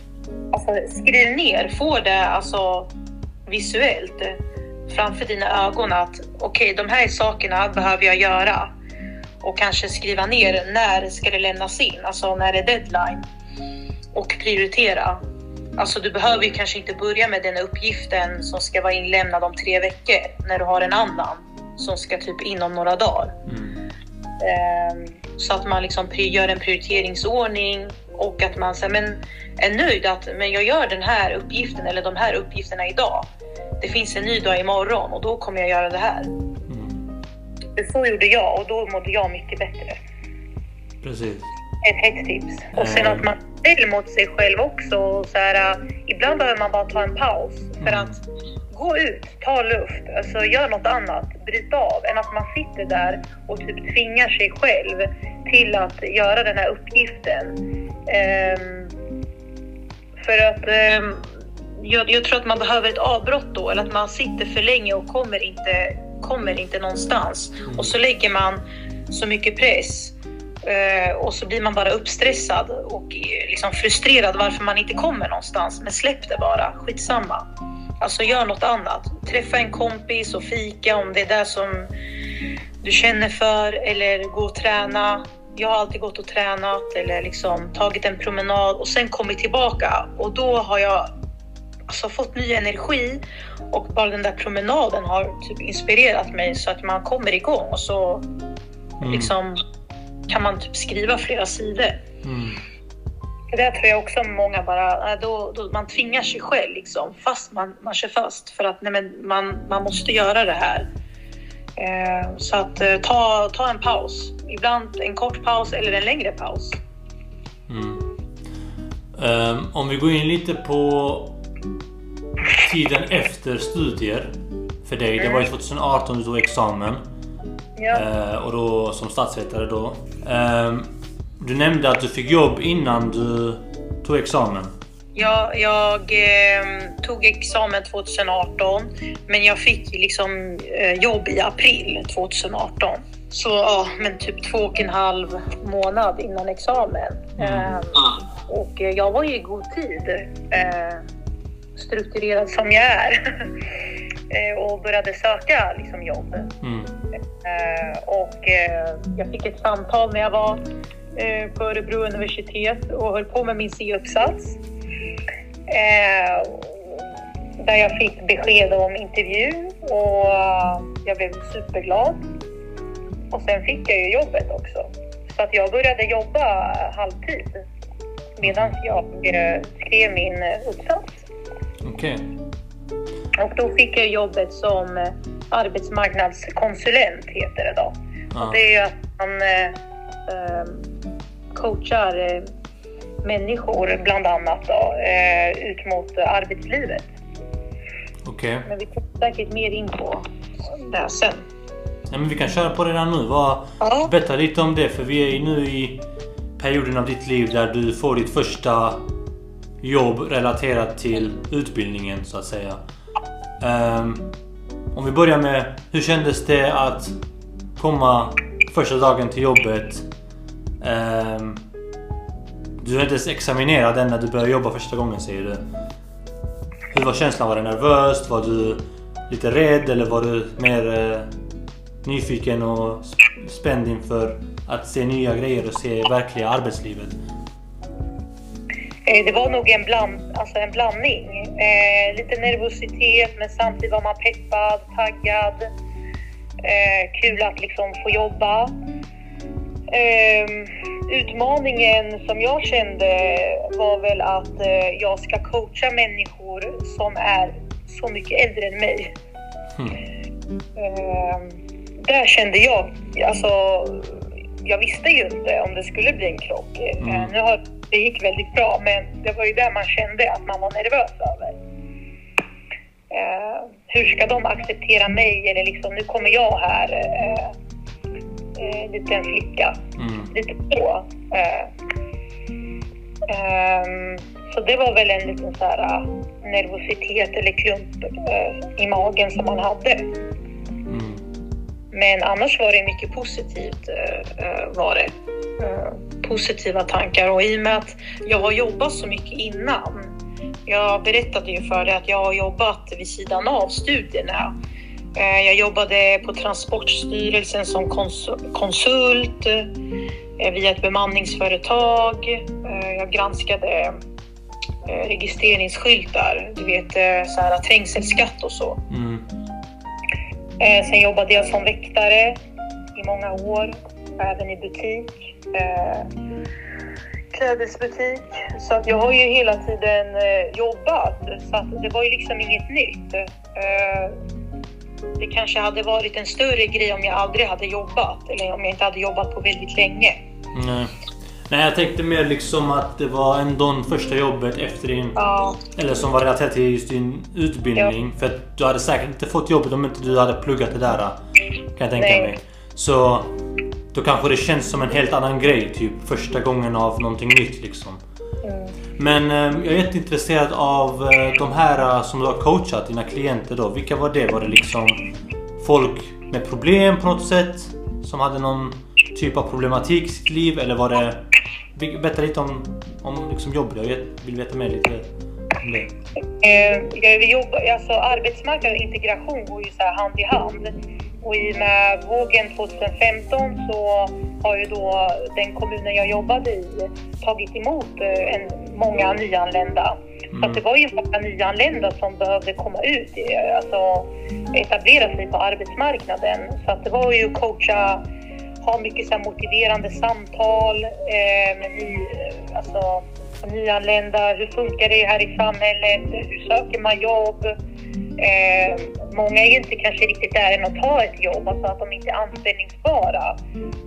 Alltså, skriv ner, få det alltså, visuellt eh, framför dina ögon att okej, de här sakerna behöver jag göra. Och kanske skriva ner när ska det lämnas in, alltså när är deadline. Och prioritera. Alltså du behöver ju kanske inte börja med den uppgiften som ska vara inlämnad om tre veckor när du har en annan som ska typ inom några dagar. Mm. Ehm, Så att man liksom gör en prioriteringsordning och att man här, men är nöjd att men jag gör den här uppgiften eller de här uppgifterna idag. Det finns en ny dag imorgon och då kommer jag göra det här. Mm. Så gjorde jag och då mådde jag mycket bättre. Precis. Ett hett tips. Och sen Mm. att man snäll mot sig själv också. Och så här, äh, ibland behöver man bara ta en paus för Mm. att gå ut, ta luft, alltså gör något annat, bryt av än att man sitter där och typ tvingar sig själv till att göra den här uppgiften. Ehm, för att ehm, jag, jag tror att man behöver ett avbrott då, eller att man sitter för länge och kommer inte, kommer inte någonstans. Och så lägger man så mycket press eh, och så blir man bara uppstressad och eh, liksom frustrerad varför man inte kommer någonstans. Men släpp det bara, skitsamma. Alltså gör något annat. Träffa en kompis och fika om det är det som du känner för eller gå och träna. Jag har alltid gått och tränat eller liksom tagit en promenad och sen kommit tillbaka och då har jag alltså fått ny energi och bara den där promenaden har typ inspirerat mig så att man kommer igång och så Mm. liksom kan man typ skriva flera sidor. Mm. Det där tror jag också många bara, äh, då, då, man tvingar sig själv liksom, fast man, man kör fast för att nej, men man, man måste göra det här. Eh, så att eh, ta, ta en paus, ibland en kort paus eller en längre paus. Mm. Ehm, om vi går in lite på tiden efter studier för dig. Det var ju 2018 du tog examen. Ja. Eh, och då som statsvetare då. Ehm, du nämnde att du fick jobb innan du tog examen. Jag, jag eh, tog examen 2018, men jag fick liksom eh, jobb i april 2018. Så ja, men typ två och en halv månad innan examen. Eh, och eh, jag var ju i god tid, eh, strukturerad som jag är. [laughs] eh, och började söka liksom, jobb. Mm. Eh, och eh, jag fick ett samtal när jag var på Örebro universitet och höll på med min C-uppsats. Där jag fick besked om intervju och jag blev superglad. Och sen fick jag ju jobbet också. Så att jag började jobba halvtid medan jag skrev min uppsats. Okej. Och då fick jag jobbet som eh, arbetsmarknadskonsulent heter det då. Ja. Det är att man eh, eh, coachar eh, människor bland annat då, eh, ut mot arbetslivet. Okej. Men vi kommer säkert mer in på det sen. Ja, men vi kan köra på redan nu. Vad, Ja. berätta lite om det för vi är ju nu i perioden av ditt liv där du får ditt första jobb relaterat till utbildningen så att säga. Um, om vi börjar med hur kändes det att komma första dagen till jobbet? Um, Du är inte ens examinerad än när du började jobba första gången säger du. Hur var känslan? Var du nervös? Var du lite rädd eller var du mer eh, nyfiken och spänd inför att se nya grejer och se verkliga arbetslivet? Eh, det var nog en, bland, alltså en blandning. Eh, lite nervositet men samtidigt var man peppad, taggad. Eh, kul att liksom få jobba. Eh, utmaningen som jag kände var väl att eh, jag ska coacha människor som är så mycket äldre än mig. Mm. där kände jag, alltså jag visste ju inte om det skulle bli en krock. Mm. nu har, det gick väldigt bra men det var ju det man kände att man var nervös över. Uh, hur ska de acceptera mig? Eller liksom, nu kommer jag här, uh, uh, liten flicka. Mm. Lite så. Um, så det var väl en liten så här, nervositet eller klump i magen som man hade. Mm. Men annars var det mycket positivt. var det. Positiva tankar och i och med att jag har jobbat så mycket innan jag berättade ju för dig att jag har jobbat vid sidan av studierna. Eh, jag jobbade på Transportstyrelsen som konsult eh, via ett bemanningsföretag. Eh, jag granskade registreringsskyltar, du vet så här, trängselskatt och så. Mm. Sen jobbade jag som väktare i många år, även i butik klädesbutik. Så att jag har ju hela tiden eh, jobbat. Så att det var ju liksom inget nytt. Eh, det kanske hade varit en större grej om jag aldrig hade jobbat. Eller om jag inte hade jobbat på väldigt länge. Nej. Nej, jag tänkte mer liksom att det var ändå första jobbet efter din... Ja. Eller som var relaterat till just din utbildning. Ja. För att du hade säkert inte fått jobbet om inte du hade pluggat det där. Kan jag tänka Nej. mig. Så då kanske det känns som en helt annan grej. Typ första gången av någonting nytt liksom. Mm. Men eh, jag är jätteintresserad av eh, de här eh, som du har coachat, dina klienter då. Vilka var det? Var det liksom folk med problem på något sätt? Som hade någon typ av problematik i sitt liv? Eller var det... Berätta lite om, om liksom jobbet. Jag vill veta mer lite om det. Eh, jag jobbar, alltså, arbetsmarknad och integration går ju så hand i hand. Och i och med vågen 2015 så har ju då den kommunen jag jobbade i tagit emot eh, en, många nyanlända. Mm. Så det var ju många nyanlända som behövde komma ut, alltså etablera sig på arbetsmarknaden. Så det var ju att coacha, ha mycket så motiverande samtal eh, med ny, alltså, nyanlända. Hur funkar det här i samhället? Hur söker man jobb? Eh, många är inte kanske riktigt där än att ta ett jobb, alltså att de inte är anställningsbara.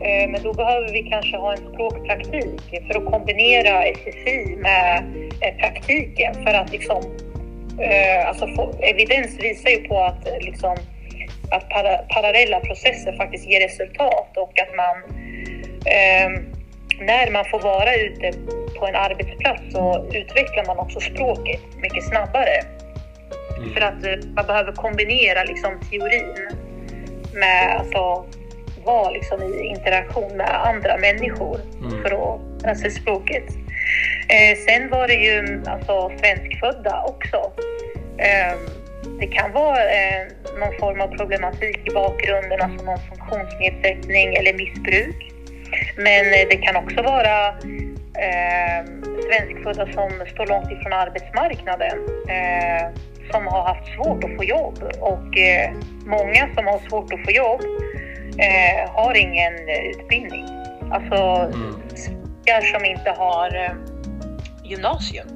Eh, men då behöver vi kanske ha en språkpraktik för att kombinera SFI med eh, praktiken för att liksom, eh, alltså få, evidens visar ju på att eh, liksom, att para, parallella processer faktiskt ger resultat och att man eh, när man får vara ute på en arbetsplats så utvecklar man också språket mycket snabbare. Mm. För att eh, man behöver kombinera liksom, teorin med alltså, vara liksom, i interaktion med andra människor mm. för att lära sig språket. Eh, sen var det ju alltså, svenskfödda också. Eh, det kan vara eh, någon form av problematik i bakgrunden, alltså någon funktionsnedsättning eller missbruk. Men eh, det kan också vara eh, svenskfödda som står långt ifrån arbetsmarknaden. Eh, som har haft svårt att få jobb och eh, många som har svårt att få jobb eh, har ingen utbildning. Alltså mm. som inte har eh, gymnasium.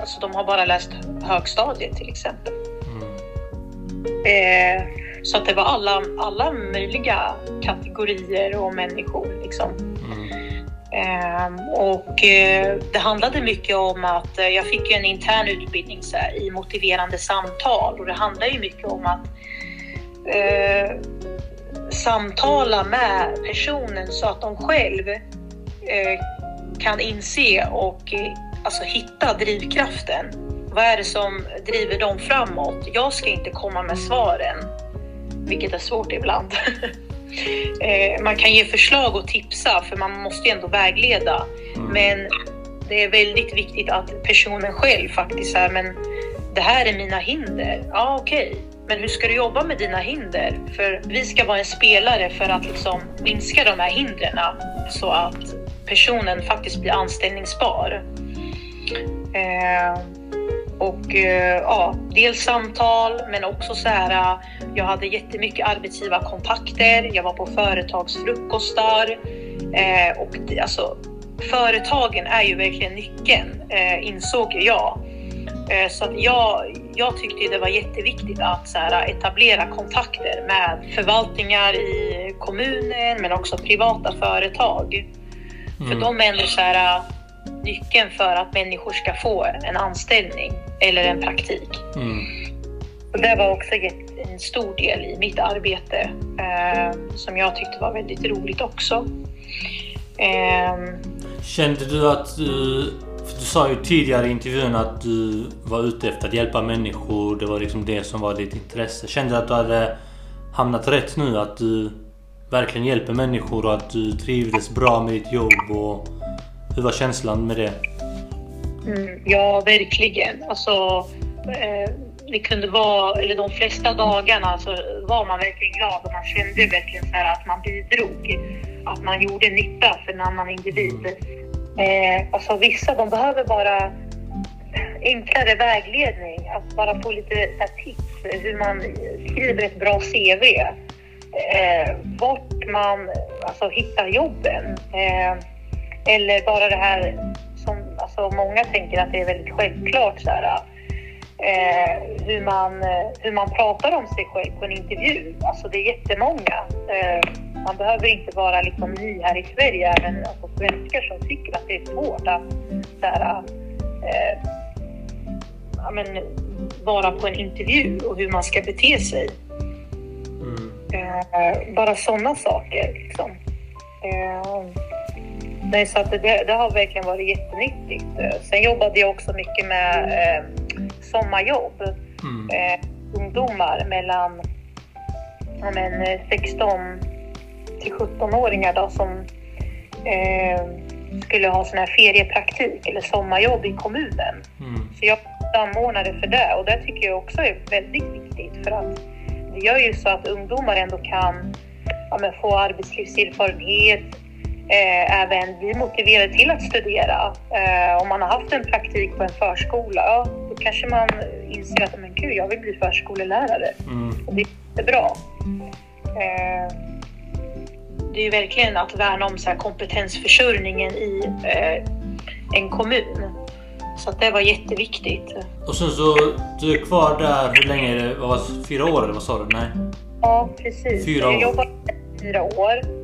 Alltså de har bara läst högstadiet till exempel. Mm. Eh, så att det var alla, alla möjliga kategorier och människor liksom. Ehm, och eh, det handlade mycket om att eh, jag fick en intern utbildning i motiverande samtal och det handlar ju mycket om att eh, samtala med personen så att de själv eh, kan inse och eh, alltså hitta drivkraften. Vad är det som driver dem framåt? Jag ska inte komma med svaren, vilket är svårt ibland. [laughs] Eh, man kan ge förslag och tipsa för man måste ju ändå vägleda. Mm. Men det är väldigt viktigt att personen själv faktiskt säger men det här är mina hinder. Ja, okej. Okay. Men hur ska du jobba med dina hinder? För vi ska vara en spelare för att liksom minska de här hindren så att personen faktiskt blir anställningsbar. Eh, och eh, ja, dels samtal men också så här. Jag hade jättemycket arbetsgivarkontakter. Jag var på företagsfrukostar eh, och alltså företagen är ju verkligen nyckeln eh, insåg jag. Eh, så att jag, jag tyckte det var jätteviktigt att så här, etablera kontakter med förvaltningar i kommunen men också privata företag. Mm. För de är ändå så här, nyckeln för att människor ska få en anställning eller en praktik. Mm. Och det var också en stor del i mitt arbete eh, som jag tyckte var väldigt roligt också. Eh, Kände du att du... Du sa ju tidigare i intervjun att du var ute efter att hjälpa människor. Det var liksom det som var ditt intresse. Kände du att du hade hamnat rätt nu? Att du verkligen hjälper människor och att du trivdes bra med ditt jobb? Och hur var känslan med det? Mm, ja, verkligen. Alltså, eh, det kunde vara, eller de flesta dagarna så var man verkligen glad och man kände verkligen så att man bidrog. Att man gjorde nytta för en annan individ. Eh, alltså vissa de behöver bara enklare vägledning, att bara få lite här, tips hur man skriver ett bra CV. Eh, vart man alltså, hittar jobben. Eh, eller bara det här som alltså, många tänker att det är väldigt självklart. Så här, eh, hur, man, hur man pratar om sig själv på en intervju. Alltså det är jättemånga. Eh, man behöver inte vara liksom ny här i Sverige, även alltså, svenskar som tycker att det är svårt att så här, eh, ja, men, vara på en intervju och hur man ska bete sig. Mm. Eh, bara sådana saker. Liksom. Eh, Nej, så det, det, har verkligen varit jättenyttigt. Sen jobbade jag också mycket med eh, sommarjobb. Mm. Eh, ungdomar mellan ja, men, 16 till 17-åringar då, som eh, skulle ha sån här feriepraktik eller sommarjobb i kommunen. Mm. Så jag samordnade för det och det tycker jag också är väldigt viktigt för att det gör ju så att ungdomar ändå kan ja, få arbetslivserfarenhet, eh, även bli motiverade till att studera. Eh, om man har haft en praktik på en förskola, ja, då kanske man inser att men gud, jag vill bli förskolelärare. Mm. Och det är bra. Eh, det är ju verkligen att värna om så här, kompetensförsörjningen i eh, en kommun. Så att det var jätteviktigt. Och sen så, du är kvar där, hur länge är det? Vad, fyra år eller vad sa du? Nej? Ja, precis. Fyra år. Jag jobbade fyra år.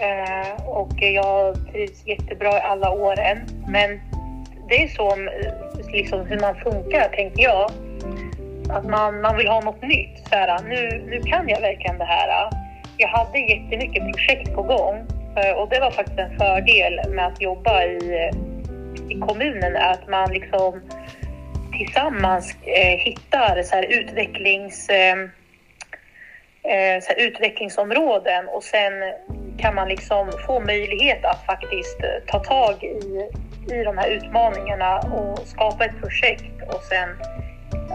Eh, och jag trivs jättebra i alla åren. Men det är så eh, liksom, hur man funkar, tänker jag. Att man, man vill ha något nytt. Så här, ah, nu, nu kan jag verkligen det här. Ah. Jag hade jättemycket projekt på gång eh, och det var faktiskt en fördel med att jobba i, eh, i kommunen. Att man liksom tillsammans eh, hittar så här, utvecklings, eh så här, utvecklingsområden och sen kan man liksom få möjlighet att faktiskt eh, ta tag i, i de här utmaningarna och skapa ett projekt och sen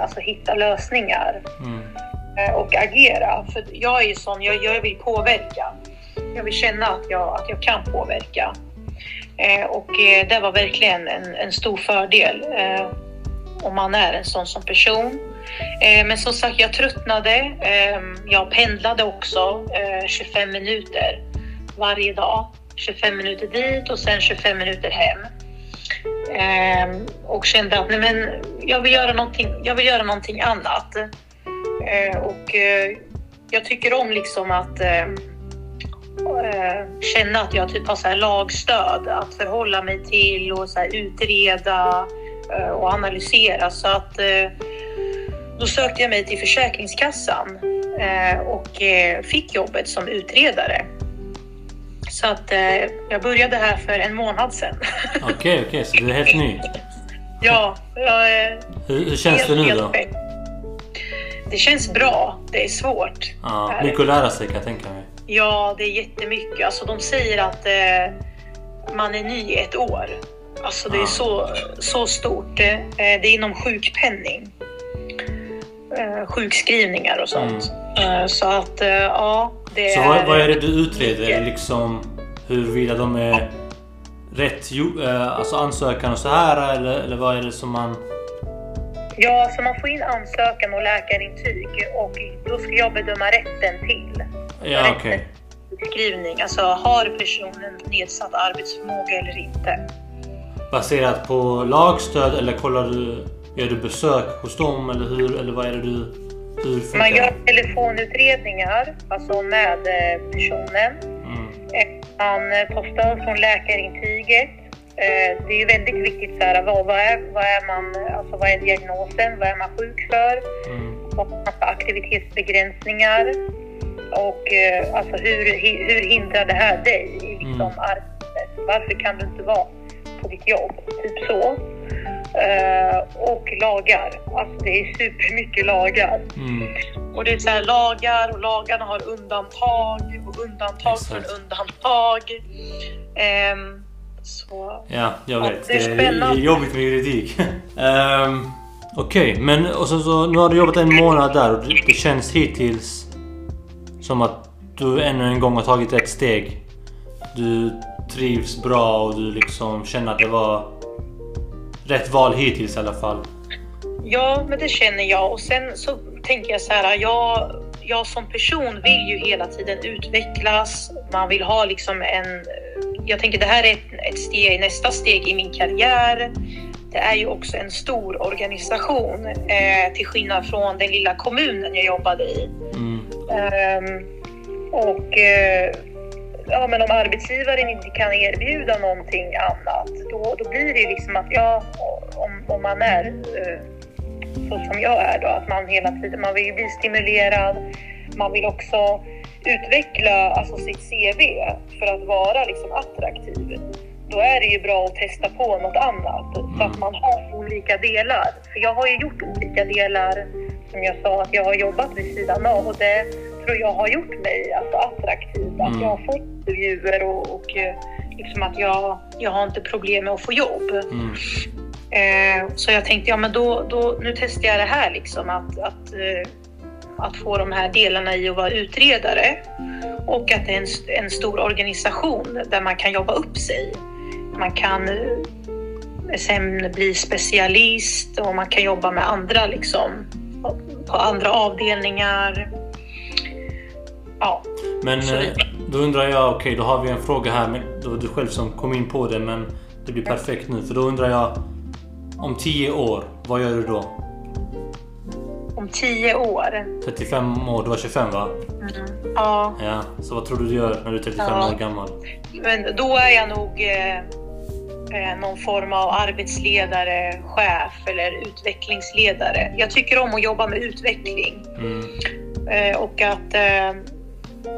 alltså, hitta lösningar mm. Eh, och agera. För jag är ju sån, jag, jag vill påverka. Jag vill känna att jag, att jag kan påverka. Eh, och eh, det var verkligen en, en stor fördel eh, om man är en sån som person. Men som sagt, jag tröttnade. jag pendlade också 25 minuter varje dag. 25 minuter dit och sen 25 minuter hem. Ehm, och kände att nej men, jag, vill göra någonting, jag vill göra någonting annat. Ehm, och eh, jag tycker om liksom att ehm, eh, känna att jag typ har så här lagstöd att förhålla mig till och så utreda eh, och analysera. Så att eh, då sökte jag mig till Försäkringskassan eh, och fick jobbet som utredare. Så att eh, jag började här för en månad sedan. Okej, okej, okay, okay, så du är helt ny? ja, jag är hur, hur känns det nu då? Det känns bra. Det är svårt. Ja, mycket att lära sig kan jag tänka mig. Ja, det är jättemycket. Alltså, de säger att eh, man är ny ett år. Alltså det är Ja. så, så stort. Eh, Det är inom sjukpenning. Eh, Sjukskrivningar och sånt. Eh, Så att eh, ja, Så vad, vad är det du utreder? Det liksom huruvida de är rätt eh, alltså ansökan och så här eller, eller vad är det som man... Ja, så man får in ansökan och läkarintyg och då ska jag bedöma rätten till Ja okej. sjukskrivning. Alltså har personen nedsatt arbetsförmåga eller inte? Baserat på lagstöd eller kollar du... Gör du besök hos dem eller hur? Eller vad är det du... Man gör telefonutredningar, alltså med eh, personen. Mm. Man eh, tar stöd från läkarintyget. Eh, Det är väldigt viktigt så här, vad, vad, är, vad, är man, alltså, vad är diagnosen? Vad är man sjuk för? Mm. För aktivitetsbegränsningar? Och alltså, hur, hur hindrar det här dig i liksom, Mm. arbetet? Varför kan du inte vara på ditt jobb? Typ så. Eh, och lagar. Alltså det är supermycket lagar. Mm. Och det är så här lagar och lagarna har undantag och undantag från Exakt. undantag. Ehm, så Ja, jag Ja, vet. det är Det är jobbigt med juridik. um, [laughs] Okej, men och så, så, nu har du jobbat en månad där och det, det känns hittills som att du ännu en gång har tagit ett steg. Du trivs bra och du liksom känner att det var rätt val hittills i alla fall. Ja, men det känner jag. Och sen så tänker jag så här, jag, jag som person vill ju hela tiden utvecklas. Man vill ha liksom en... Jag tänker det här är ett, ett steg, nästa steg i min karriär. Det är ju också en stor organisation eh, till skillnad från den lilla kommunen jag jobbade i. Mm. Ehm, och eh, ja, men om arbetsgivaren inte kan erbjuda någonting annat, då, då blir det liksom att ja, om, om man är eh, så som jag är då, att man hela tiden, man vill ju bli stimulerad, man vill också utveckla alltså, sitt CV för att vara liksom attraktiv. Då är det ju bra att testa på något annat så att man har olika delar. För jag har ju gjort olika delar som jag sa att jag har jobbat vid sidan av och det tror jag har gjort mig alltså, attraktiv. Att Mm. jag har fått intervjuer och, och eh, liksom att jag, jag har inte problem med att få jobb. Mm. Eh, så jag tänkte, ja men då, då, nu testar jag det här liksom att, att, eh, att få de här delarna i att vara utredare och att det är en, en stor organisation där man kan jobba upp sig. Man kan eh, sen bli specialist och man kan jobba med andra liksom på andra avdelningar. Ja, Men eh, då undrar jag, okej då har vi en fråga här. Men det var du själv som kom in på det men det blir perfekt nu. För då undrar jag, om 10 år, vad gör du då? om tio år. 35 år, du var 25 va? Mm. Ja, Ja, så vad tror du du gör när du är 35 Ja. år gammal? Men då är jag nog eh, eh, någon form av arbetsledare, chef eller utvecklingsledare. Jag tycker om att jobba med utveckling Mm. eh, och att eh,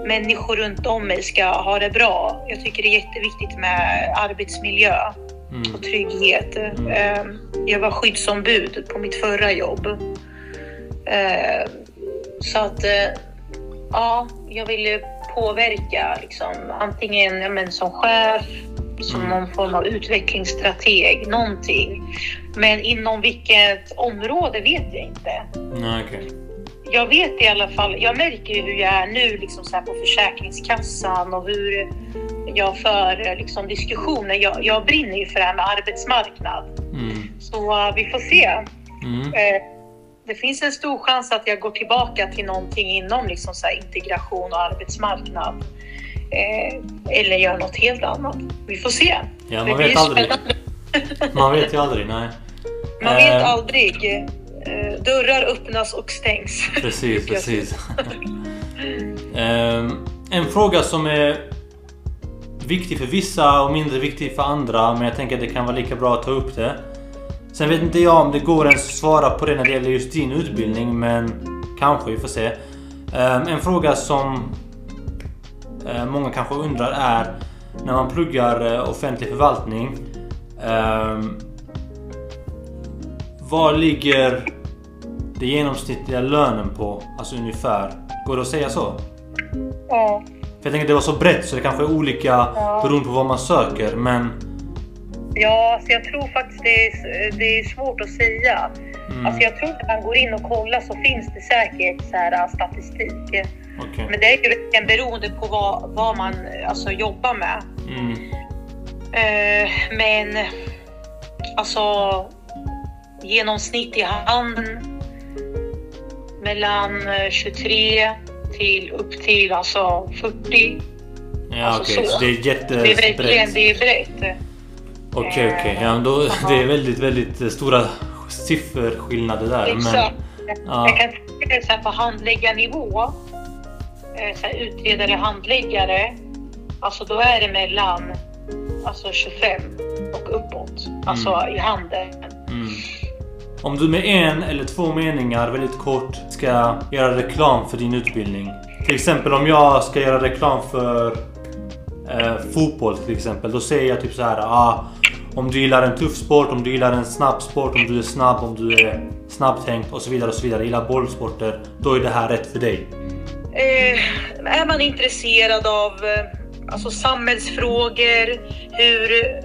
människor runt om mig ska ha det bra. Jag tycker det är jätteviktigt med arbetsmiljö Mm. och trygghet. Eh, jag var skyddsombud på mitt förra jobb. Eh, så att eh, ja, jag ville påverka liksom, antingen ja, men, som chef, som Mm. någon form av utvecklingsstrateg, någonting. Men inom vilket område vet jag inte. Nej, okej. Jag vet i alla fall, jag märker ju hur jag är nu liksom så på Försäkringskassan och hur jag för liksom, diskussioner. Jag, jag brinner ju för det här med arbetsmarknad. Mm. Så eh, vi får se. Mm. Eh, det finns en stor chans att jag går tillbaka till någonting inom liksom så integration och arbetsmarknad. Eh, eller gör något helt annat. Vi får se. Ja, man vet aldrig. Man vet ju aldrig, nej. Man vet aldrig. Eh, dörrar öppnas och stängs. [laughs] Precis, precis. [laughs] Ehm, en fråga som är viktig för vissa och mindre viktig för andra. Men jag tänker att det kan vara lika bra att ta upp det. Sen vet inte jag om det går ens att svara på det när det gäller just din utbildning. Men kanske, vi får se. Ehm, en fråga som eh, många kanske undrar är när man pluggar eh, offentlig förvaltning. ehm, vad ligger det genomsnittliga lönen på? Alltså ungefär. Går det att säga så? Ja. För jag tänker det var så brett så det kanske är olika Ja. beroende på vad man söker. Men Ja, alltså jag tror faktiskt det är, det är svårt att säga. Mm. Alltså jag tror att man går in och kollar så finns det säkert så här, äh, statistik. Okej. Men det är ju beroende på vad, vad man alltså, jobbar med. Mm. Eh, men alltså genomsnitt i handen mellan eh, 23 till upp till alltså 40. Ja Alltså okej, så. så det är Det är verkligen jättebrett. det är brett. Okej okej, ja, då, det är väldigt väldigt eh, stora sifferskillnader där. Men, Exakt. ja. Jag kan så här på handläggarnivå, eh, så här utredare, handläggare, alltså då är det mellan alltså 25 och uppåt, alltså i handeln. Mm. Om du med en eller två meningar väldigt kort ska göra reklam för din utbildning. Till exempel om jag ska göra reklam för eh, fotboll till exempel. Då säger jag typ så här. Ah, om du gillar en tuff sport, om du gillar en snabb sport, om du är snabb, om du är snabbtänkt och så vidare och så vidare. Gillar bollsporter. Då är det här rätt för dig. Eh, är man intresserad av eh, alltså samhällsfrågor, hur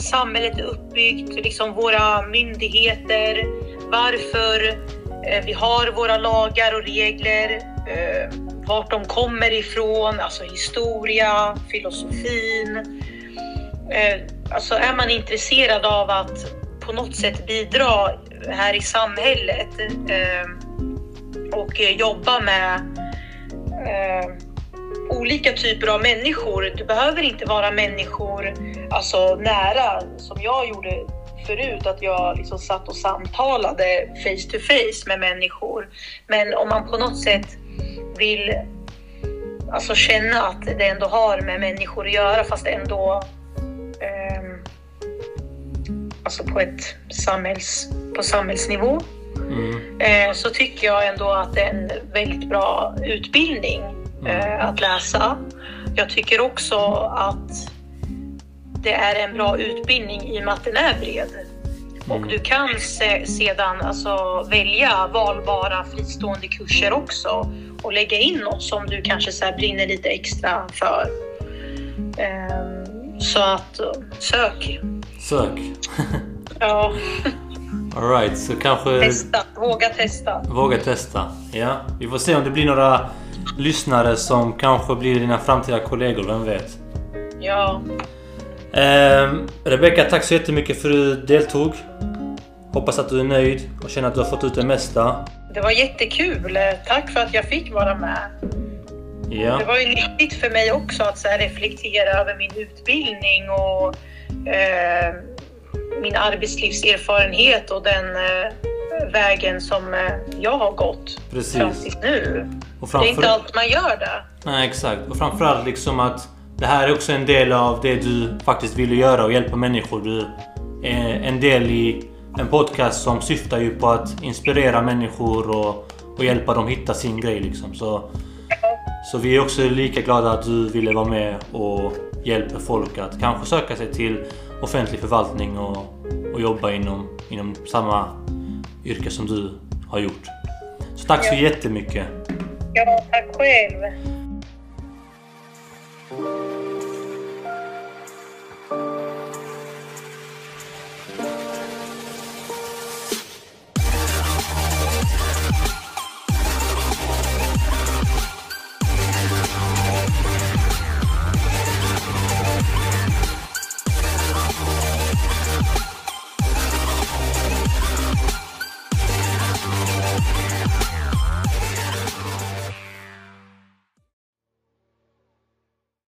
samhället är uppbyggt, liksom våra myndigheter, varför eh, vi har våra lagar och regler, eh, vart de kommer ifrån, alltså historia, filosofin. Eh, alltså är man intresserad av att på något sätt bidra här i samhället och jobba med olika typer av människor. Det behöver inte vara människor alltså, nära som jag gjorde förut, att jag liksom satt och samtalade face to face med människor. Men om man på något sätt vill alltså, känna att det ändå har med människor att göra fast ändå ehm, alltså på ett samhälls, på samhällsnivå Mm. eh, så tycker jag ändå att det är en väldigt bra utbildning eh, att läsa. Jag tycker också att det är en bra utbildning i och med att den är bred. Och du kan se, sedan alltså, välja valbara fristående kurser också och lägga in något som du kanske så brinner lite extra för. Ehm, så att sök. Sök. Ja, [laughs] Alright, så kanske testa. Våga testa. våga testa. Ja, vi får se om det blir några lyssnare som kanske blir dina framtida kollegor, vem vet? Ja, Ehm, Rebecka, tack så jättemycket för att du deltog. Hoppas att du är nöjd och känner att du har fått ut det mesta. det var jättekul. Tack för att jag fick vara med. Ja, Det var ju nyttigt för mig också att så reflektera över min utbildning och eh, min arbetslivserfarenhet och den eh, vägen som eh, jag har gått Precis. fram till nu. och Det är inte framför... alltid man gör det. Nej, exakt. Och framförallt liksom att det här är också en del av det du faktiskt vill göra och hjälpa människor. Du är en del i en podcast som syftar ju på att inspirera människor och, och hjälpa dem hitta sin grej liksom. Så, så vi är också lika glada att du ville vara med och hjälpa folk att kanske söka sig till offentlig förvaltning och, och jobba inom, inom samma yrke som du har gjort. Så tack så Ja. jättemycket. Ja, tack själv.